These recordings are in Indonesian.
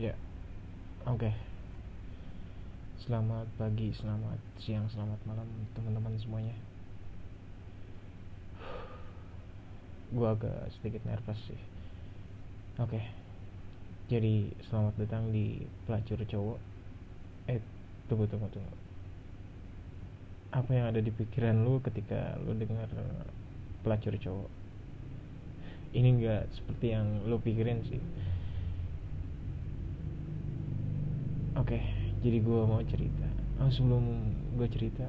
Ya, oke. Selamat pagi, selamat siang, selamat malam teman-teman semuanya. Gua agak sedikit nervous sih. Oke. Jadi selamat datang di pelacur cowok. Eh, tunggu tunggu tunggu. Apa yang ada di pikiran lu ketika lu dengar pelacur cowok? Ini enggak seperti yang lu pikirin sih. Oke, jadi gue mau cerita. Oh, sebelum gue cerita,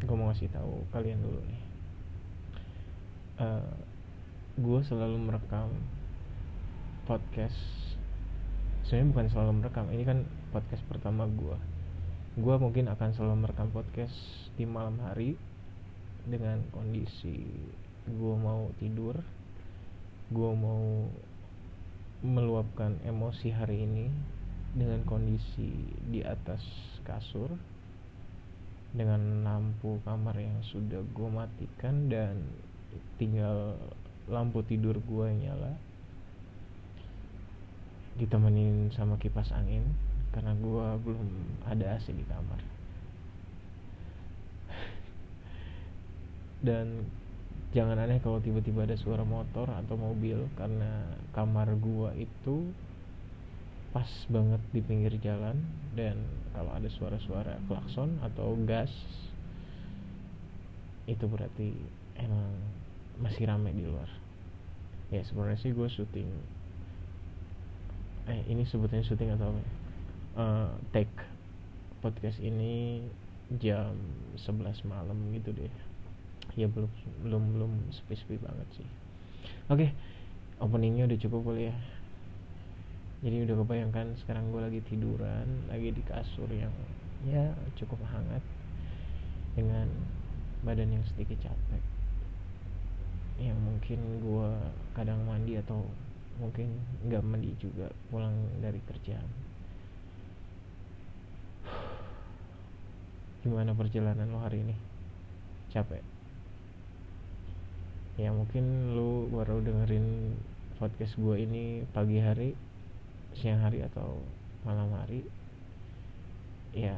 gue mau kasih tahu kalian dulu nih. Uh, gue selalu merekam podcast. Sebenarnya bukan selalu merekam. Ini kan podcast pertama gue. Gue mungkin akan selalu merekam podcast di malam hari dengan kondisi gue mau tidur, gue mau meluapkan emosi hari ini dengan kondisi di atas kasur dengan lampu kamar yang sudah gue matikan dan tinggal lampu tidur gue nyala ditemenin sama kipas angin karena gue belum ada AC di kamar. Dan jangan aneh kalau tiba-tiba ada suara motor atau mobil karena kamar gua itu pas banget di pinggir jalan dan kalau ada suara-suara klakson atau gas itu berarti emang masih rame di luar. Ya sebenarnya sih gue syuting eh ini sebutnya syuting atau apa uh, take podcast ini jam 11 malam gitu deh. Ya belum belum belum sepi-sepi banget sih. Oke okay, openingnya udah cukup kali ya jadi udah kebayangkan sekarang gue lagi tiduran lagi di kasur yang ya cukup hangat dengan badan yang sedikit capek. Yang mungkin gue kadang mandi atau mungkin nggak mandi juga pulang dari kerjaan gimana perjalanan lo hari ini? Capek? Ya mungkin lo baru dengerin podcast gue ini pagi hari siang hari atau malam hari ya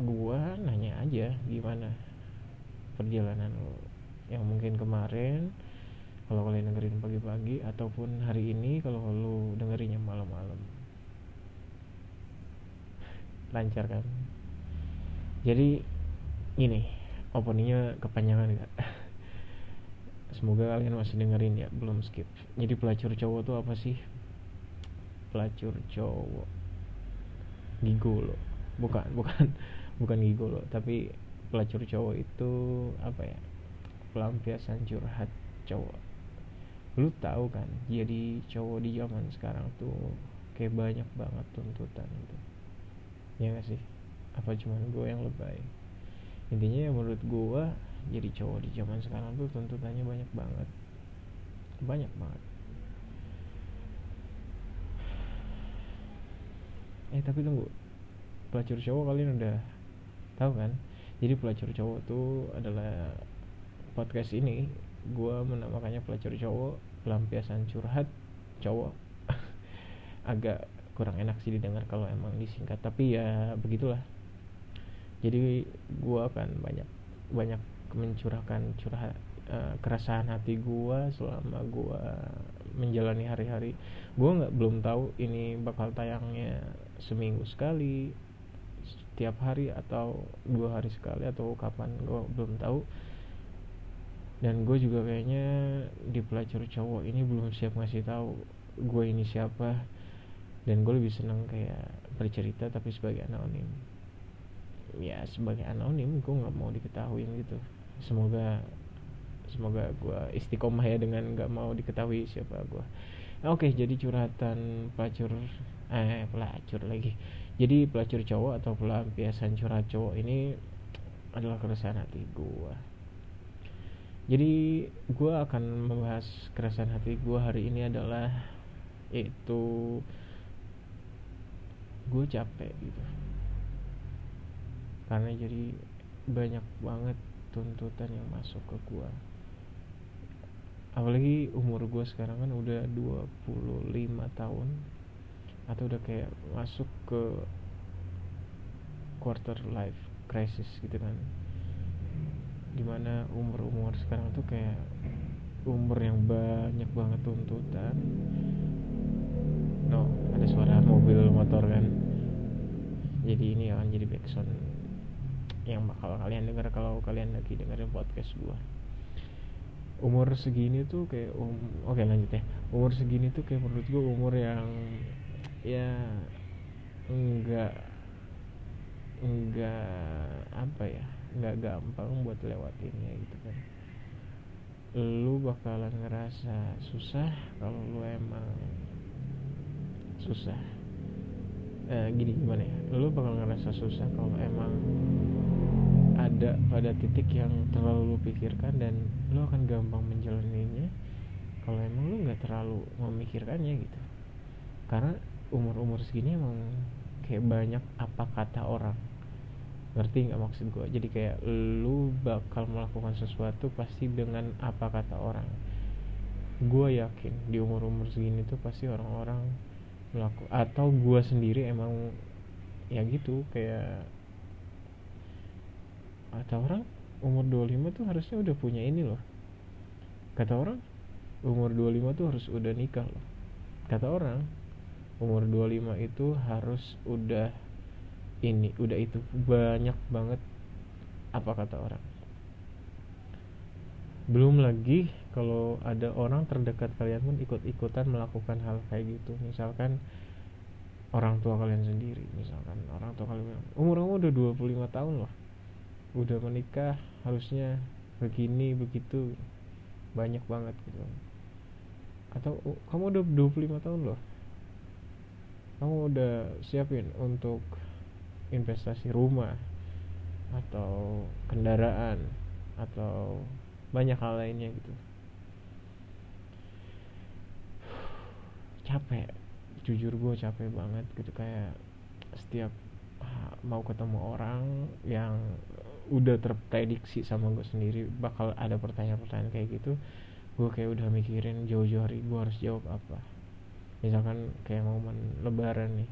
gua nanya aja gimana perjalanan lo. Yang mungkin kemarin kalau kalian dengerin pagi-pagi ataupun hari ini kalau lo dengerinnya malam-malam. Lancar kan? Jadi ini openingnya kepanjangan gak semoga kalian masih dengerin ya belum skip. Jadi pelacur cowok tuh apa sih? Pelacur cowok. Gigolo. Bukan bukan bukan gigolo. Tapi pelacur cowok itu apa ya? Pelampiasan curhat cowok. Lu tahu kan jadi cowok di zaman sekarang tuh kayak banyak banget tuntutan itu. Ya gak sih? Apa cuman gue yang lebay? Intinya ya menurut gue jadi cowok di zaman sekarang tuh tuntutannya banyak banget. Banyak banget. Eh tapi tunggu. Pelacur cowok kalian udah tahu kan? Jadi pelacur cowok tuh adalah podcast ini. Gue menamakannya pelacur cowok pelampiasan curhat cowok. Agak kurang enak sih didengar kalau emang disingkat tapi ya begitulah. Jadi gue akan banyak banyak mencurahkan curhat uh, keresahan hati gue selama gue menjalani hari-hari. Gue nggak belum tahu ini bakal tayangnya seminggu sekali setiap hari atau dua hari sekali atau kapan gue belum tahu. Dan gue juga kayaknya di pelacur cowok ini belum siap ngasih tahu gue ini siapa. Dan gue lebih seneng kayak bercerita tapi sebagai anonim. Ya sebagai anonim gue nggak mau diketahui gitu semoga semoga gue istiqomah ya dengan nggak mau diketahui siapa gue oke jadi curhatan pelacur eh pelacur lagi. Jadi pelacur cowok atau pelampiasan curhat cowok ini adalah keresahan hati gue jadi gue akan membahas keresahan hati gue hari ini adalah itu gue capek gitu. Karena jadi banyak banget tuntutan yang masuk ke gua. Apalagi umur gue sekarang kan udah 25 tahun atau udah kayak masuk ke quarter life crisis gitu kan. Di mana umur-umur sekarang tuh kayak umur yang banyak banget tuntutan. No ada suara mobil motor kan. Jadi ini akan jadi backsound yang bakal kalian dengar kalau kalian lagi dengerin podcast gua. Umur segini tuh kayak um oke lanjut ya. Umur segini tuh kayak menurut gua umur yang ya enggak enggak apa ya enggak gampang buat lewatinnya gitu kan. Lu bakalan ngerasa susah kalau lu emang susah eh, gini gimana ya? Lu bakal ngerasa susah kalau emang ada pada titik yang terlalu lu pikirkan dan lu akan gampang menjalaninya kalau emang lu nggak terlalu memikirkannya gitu. Karena umur-umur segini emang kayak banyak apa kata orang. Ngerti nggak maksud gue jadi kayak lu bakal melakukan sesuatu pasti dengan apa kata orang. Gue yakin di umur umur segini tuh pasti orang-orang melaku atau gue sendiri emang ya gitu kayak kata orang umur 25 tuh harusnya udah punya ini loh. Kata orang umur 25 tuh harus udah nikah loh. Kata orang umur 25 itu harus udah ini udah itu banyak banget. Apa kata orang? Belum lagi kalau ada orang terdekat kalian pun ikut-ikutan melakukan hal kayak gitu. Misalkan orang tua kalian sendiri misalkan orang tua kalian umur kamu udah 25 tahun loh udah menikah harusnya begini begitu. Banyak banget gitu. Atau oh, kamu udah 25 tahun loh. Kamu udah siapin untuk investasi rumah atau kendaraan atau banyak hal lainnya gitu capek. Jujur gue capek banget gitu kayak setiap mau ketemu orang yang udah terprediksi sama gue sendiri bakal ada pertanyaan-pertanyaan kayak gitu gue kayak udah mikirin jauh-jauh hari gue harus jawab apa. Misalkan kayak momen lebaran nih.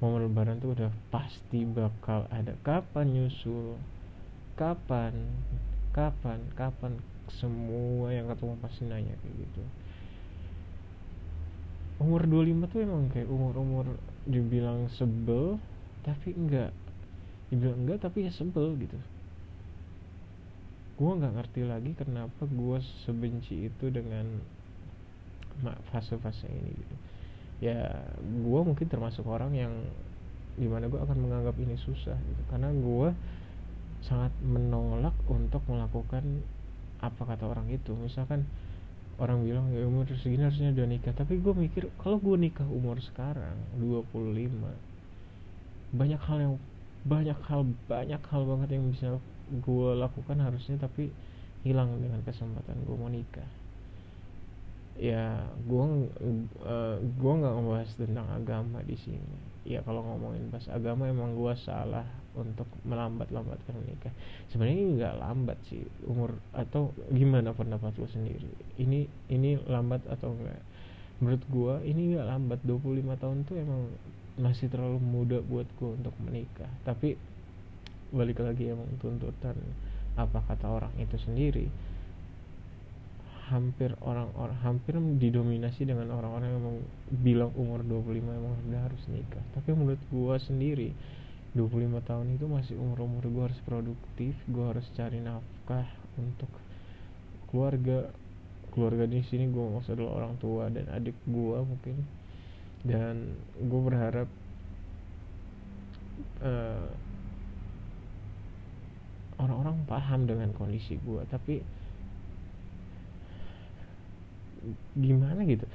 Momen lebaran tuh udah pasti bakal ada kapan nyusul kapan kapan kapan semua yang ketemu pasti nanya kayak gitu umur 25 tuh emang kayak umur-umur dibilang sebel tapi enggak. Dibilang enggak tapi ya sebel gitu. Gue nggak ngerti lagi kenapa gue sebenci itu dengan fase-fase ini gitu. Ya gue mungkin termasuk orang yang di mana gue akan menganggap ini susah gitu. Karena gue sangat menolak untuk melakukan apa kata orang itu. Misalkan orang bilang ya umur segini harusnya udah nikah. Tapi gue mikir kalau gue nikah umur sekarang 25 banyak hal yang banyak hal banyak hal banget yang bisa gue lakukan harusnya tapi hilang dengan kesempatan gue mau nikah. Ya gue uh, gue nggak ngebahas tentang agama di sini. Ya kalau ngomongin bahas agama emang gue salah untuk melambat-lambatkan menikah. Sebenarnya nggak lambat sih umur atau gimana pendapat lo sendiri? Ini ini lambat atau enggak menurut gue ini nggak lambat. 25 tahun tuh emang masih terlalu muda buat gue untuk menikah. Tapi balik lagi emang tuntutan apa kata orang itu sendiri. Hampir orang-orang hampir didominasi dengan orang-orang yang bilang umur 25 emang udah harus nikah. Tapi menurut gua sendiri 25 tahun itu masih umur-umur gua harus produktif gua harus cari nafkah untuk keluarga. Keluarga di sini gua maksud adalah orang tua dan adik gua mungkin. Dan gue berharap uh, orang-orang paham dengan kondisi gue tapi gimana gitu?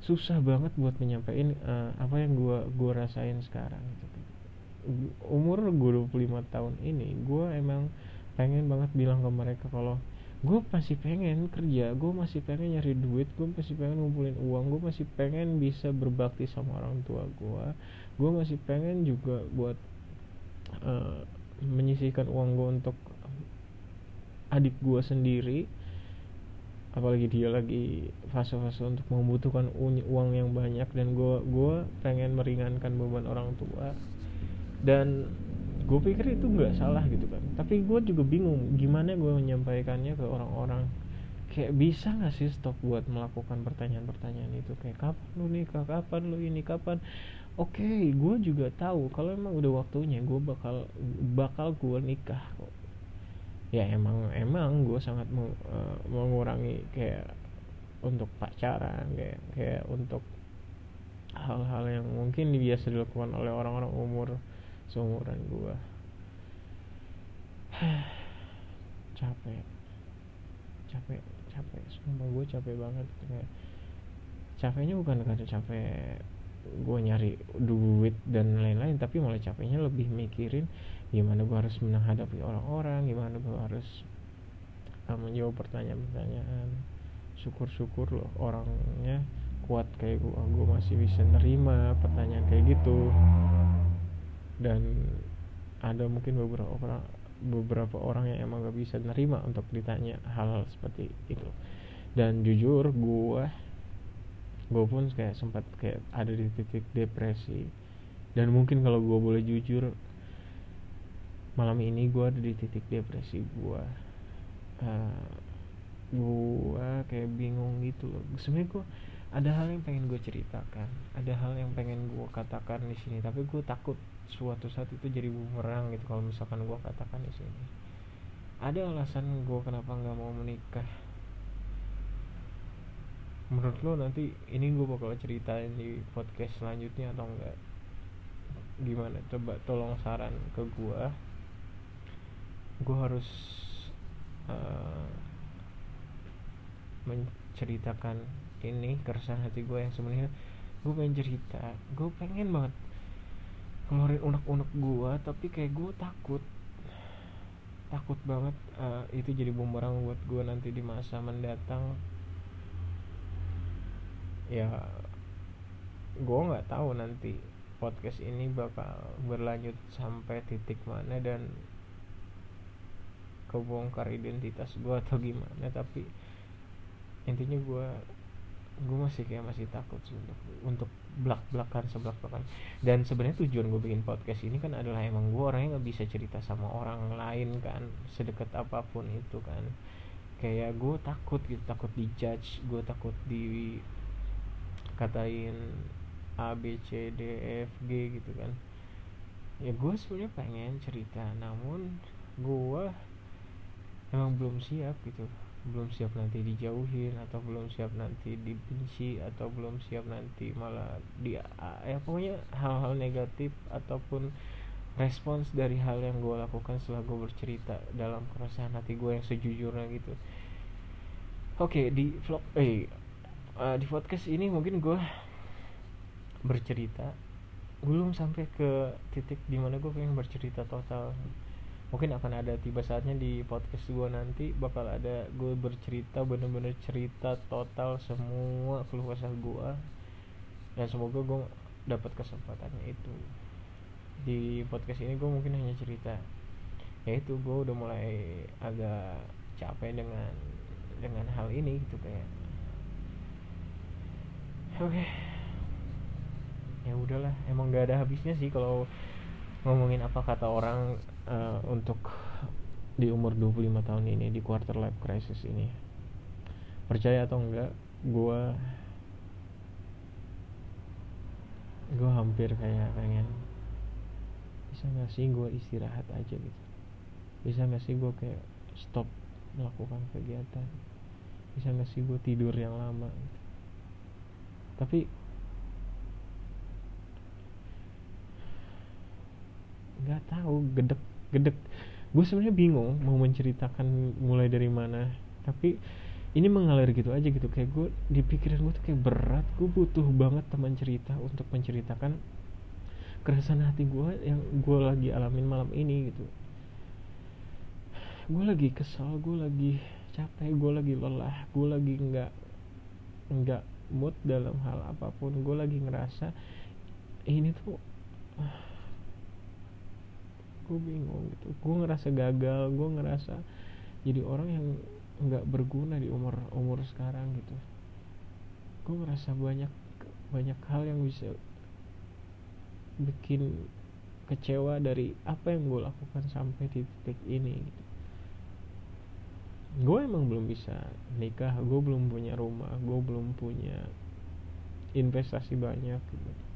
Susah banget buat menyampaikan uh, apa yang gua gua rasain sekarang gitu. Umur gue 25 tahun ini gua emang pengen banget bilang ke mereka kalau gue masih pengen kerja gue masih pengen nyari duit gue masih pengen ngumpulin uang gue masih pengen bisa berbakti sama orang tua gue gue masih pengen juga buat uh, menyisihkan uang gue untuk adik gue sendiri. Apalagi dia lagi fase-fase untuk membutuhkan uang yang banyak dan gue gue pengen meringankan beban orang tua dan gue pikir itu nggak salah gitu kan. Tapi gue juga bingung gimana gue menyampaikannya ke orang-orang. Kayak bisa nggak sih stop buat melakukan pertanyaan-pertanyaan itu? Kayak kapan lu nikah? Kapan lu ini? Kapan? Oke okay, gue juga tahu kalau emang udah waktunya gue bakal bakal gue nikah kok. Ya emang emang gue sangat meng, uh, mengurangi kayak untuk pacaran kayak kayak untuk hal-hal yang mungkin biasa dilakukan oleh orang-orang umur seumuran gue capek. Capek capek. Sumpah gue capek banget. Kayak capeknya bukan karena capek gue nyari duit dan lain-lain tapi malah capeknya lebih mikirin gimana gue harus menghadapi orang-orang gimana gue harus uh, menjawab pertanyaan-pertanyaan. Syukur-syukur loh orangnya kuat kayak gue gue masih bisa nerima pertanyaan kayak gitu dan ada mungkin beberapa orang beberapa orang yang emang gak bisa nerima untuk ditanya hal-hal seperti itu. Dan jujur gue gue pun kayak sempat kayak ada di titik depresi. Dan mungkin kalau gue boleh jujur malam ini gue ada di titik depresi gue uh, gue kayak bingung gitu loh. Sebenarnya gue ada hal yang pengen gue ceritakan ada hal yang pengen gue katakan di sini tapi gue takut suatu saat itu jadi bumerang gitu kalau misalkan gue katakan di sini. Ada alasan gue kenapa nggak mau menikah. Menurut lo nanti ini gue bakal ceritain di podcast selanjutnya atau enggak gimana? Coba tolong saran ke gue gue harus uh, menceritakan ini keresahan hati gue yang sebenarnya. Gue pengen cerita gue pengen banget kemarin unek-unek gue tapi kayak gue takut. Takut banget uh, itu jadi bumerang buat gue nanti di masa mendatang. Ya gue nggak tahu nanti podcast ini bakal berlanjut sampai titik mana dan kebongkar identitas gue atau gimana tapi intinya gue gue masih kayak masih takut sih untuk untuk belak belakan sebelak belakan dan sebenarnya tujuan gue bikin podcast ini kan adalah emang gue orangnya nggak bisa cerita sama orang lain kan sedekat apa pun itu kan. Kayak gue takut gitu takut dijudge gue takut di katain A B C D F G gitu kan. Ya gue sebenarnya pengen cerita namun gue emang belum siap gitu belum siap nanti dijauhin atau belum siap nanti dibenci atau belum siap nanti malah di ya pokoknya hal-hal negatif ataupun respons dari hal yang gue lakukan setelah gue bercerita dalam keresahan hati gue yang sejujurnya gitu. Oke okay, di vlog eh uh, di podcast ini mungkin gue bercerita belum sampai ke titik di mana gue pengen bercerita total mungkin akan ada tiba saatnya di podcast gue nanti bakal ada gue bercerita bener-bener cerita total semua keluh kesah gue dan semoga gue dapat kesempatannya itu. Di podcast ini gue mungkin hanya cerita. Ya itu gue udah mulai agak capek dengan dengan hal ini gitu kayak. Oke. Okay. ya udahlah emang gak ada habisnya sih kalau ngomongin apa kata orang uh, untuk di umur 25 tahun ini di quarter life crisis ini. Percaya atau enggak gue gue hampir kayak pengen bisa gak sih gue istirahat aja gitu? Bisa gak sih gue kayak stop melakukan kegiatan? Bisa gak sih gue tidur yang lama? Gitu. tapi nggak tahu gedek gedek. Gue sebenarnya bingung mau menceritakan mulai dari mana tapi ini mengalir gitu aja gitu. Kayak gue di pikiran gue tuh kayak berat. Gue butuh banget teman cerita untuk menceritakan keresahan hati gue yang gue lagi alamin malam ini gitu. Gue lagi kesal gue lagi capek gue lagi lelah gue lagi nggak nggak mood dalam hal apa pun. Gue lagi ngerasa ini tuh gue bingung gitu. Gue ngerasa gagal gue ngerasa jadi orang yang nggak berguna di umur umur sekarang gitu. Gue ngerasa banyak banyak hal yang bisa bikin kecewa dari apa yang gue lakukan sampai di titik ini gitu. Gue emang belum bisa nikah gue belum punya rumah gue belum punya investasi banyak gitu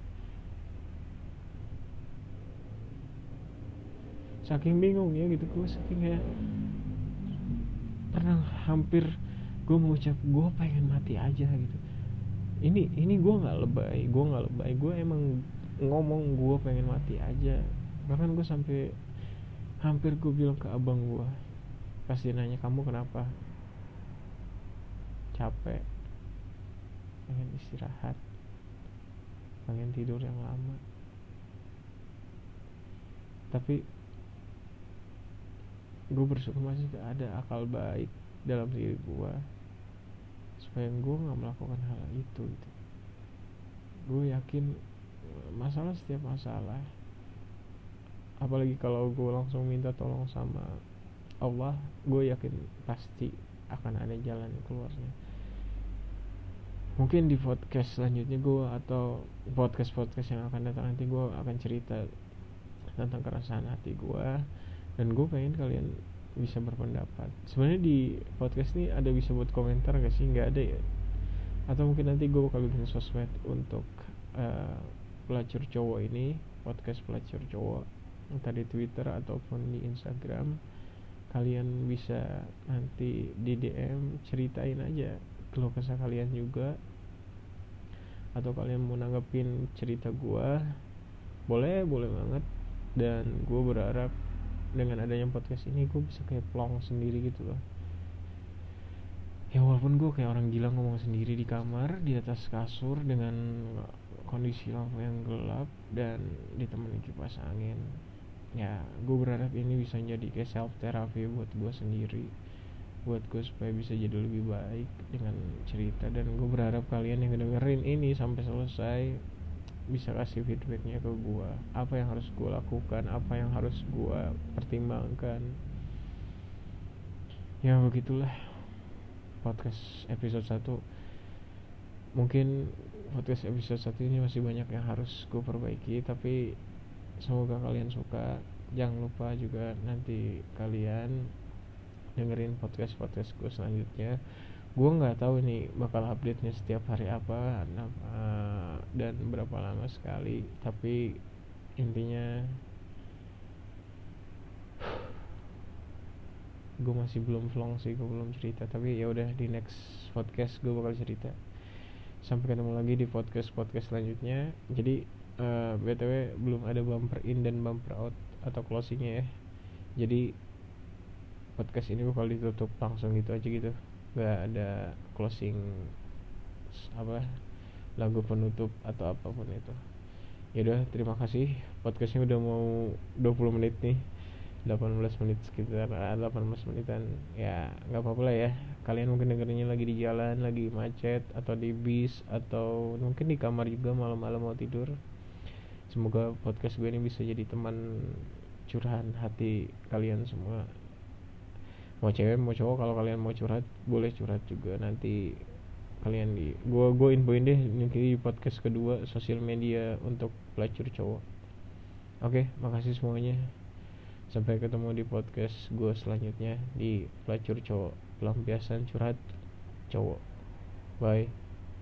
saking bingung ya gitu. Gue saking kayak pernah hampir gue mengucap gue pengen mati aja gitu. Ini ini gue nggak lebay gue nggak lebay. Gue emang ngomong gue pengen mati aja. Bahkan gue sampai hampir gue bilang ke abang gue pas nanya kamu kenapa? Capek. Pengen istirahat. Pengen tidur yang lama. Tapi gue bersyukur masih ada akal baik dalam diri gue supaya gue nggak melakukan hal itu gitu. gue yakin masalah setiap masalah apalagi kalau gue langsung minta tolong sama Allah gue yakin pasti akan ada jalan keluarnya mungkin di podcast selanjutnya gue atau podcast podcast yang akan datang nanti gue akan cerita tentang keresahan hati gue dan gue pengen kalian bisa berpendapat. Sebenarnya di podcast ini ada bisa buat komentar gak sih? Nggak ada ya? Atau mungkin nanti gue bakal bikin sosmed untuk uh, pelacur cowok ini podcast pelacur cowok entah di Twitter ataupun di Instagram. Kalian bisa nanti di DM ceritain aja keluh kesah kalian juga. Atau kalian mau nanggepin cerita gue boleh boleh banget. Dan gue berharap dengan adanya podcast ini gue bisa kayak plong sendiri gitu loh. Ya walaupun gue kayak orang gila ngomong sendiri di kamar di atas kasur dengan kondisi lampu yang gelap dan ditemani kipas angin. Ya gue berharap ini bisa jadi kayak self therapy buat gue sendiri. Buat gue supaya bisa jadi lebih baik dengan cerita. Dan gue berharap kalian yang dengerin ini sampai selesai bisa kasih feedbacknya ke gue apa yang harus gue lakukan? Apa yang harus gue pertimbangkan? Ya begitulah. Podcast episode 1 mungkin podcast episode 1 ini masih banyak yang harus gue perbaiki tapi semoga kalian suka. Jangan lupa juga nanti kalian dengerin podcast podcast gue selanjutnya gue nggak tahu nih bakal update nya setiap hari apa uh, dan berapa lama sekali. Tapi intinya gue masih belum vlog sih gue belum cerita. Tapi ya udah di next podcast gue bakal cerita. Sampai ketemu lagi di podcast podcast selanjutnya. Jadi uh, btw belum ada bumper in dan bumper out atau closingnya ya. Jadi podcast ini bakal ditutup langsung gitu aja gitu nggak ada closing apa lagu penutup atau apa pun itu. Ya udah terima kasih. Podcastnya udah mau 20 menit nih. 18 menit sekitar 18 ah, menitan. Ya nggak apa-apa lah ya. Kalian mungkin dengerinnya lagi di jalan lagi macet atau di bis atau mungkin di kamar juga malam-malam mau tidur. Semoga podcast gue ini bisa jadi teman curahan hati kalian semua mau cewek mau cowok kalau kalian mau curhat boleh curhat juga. Nanti kalian di gua gua infoin deh nanti di podcast kedua sosial media untuk pelacur cowok. Oke makasih semuanya. Sampai ketemu di podcast gua selanjutnya di pelacur cowok. Pelampiasan curhat cowok. Bye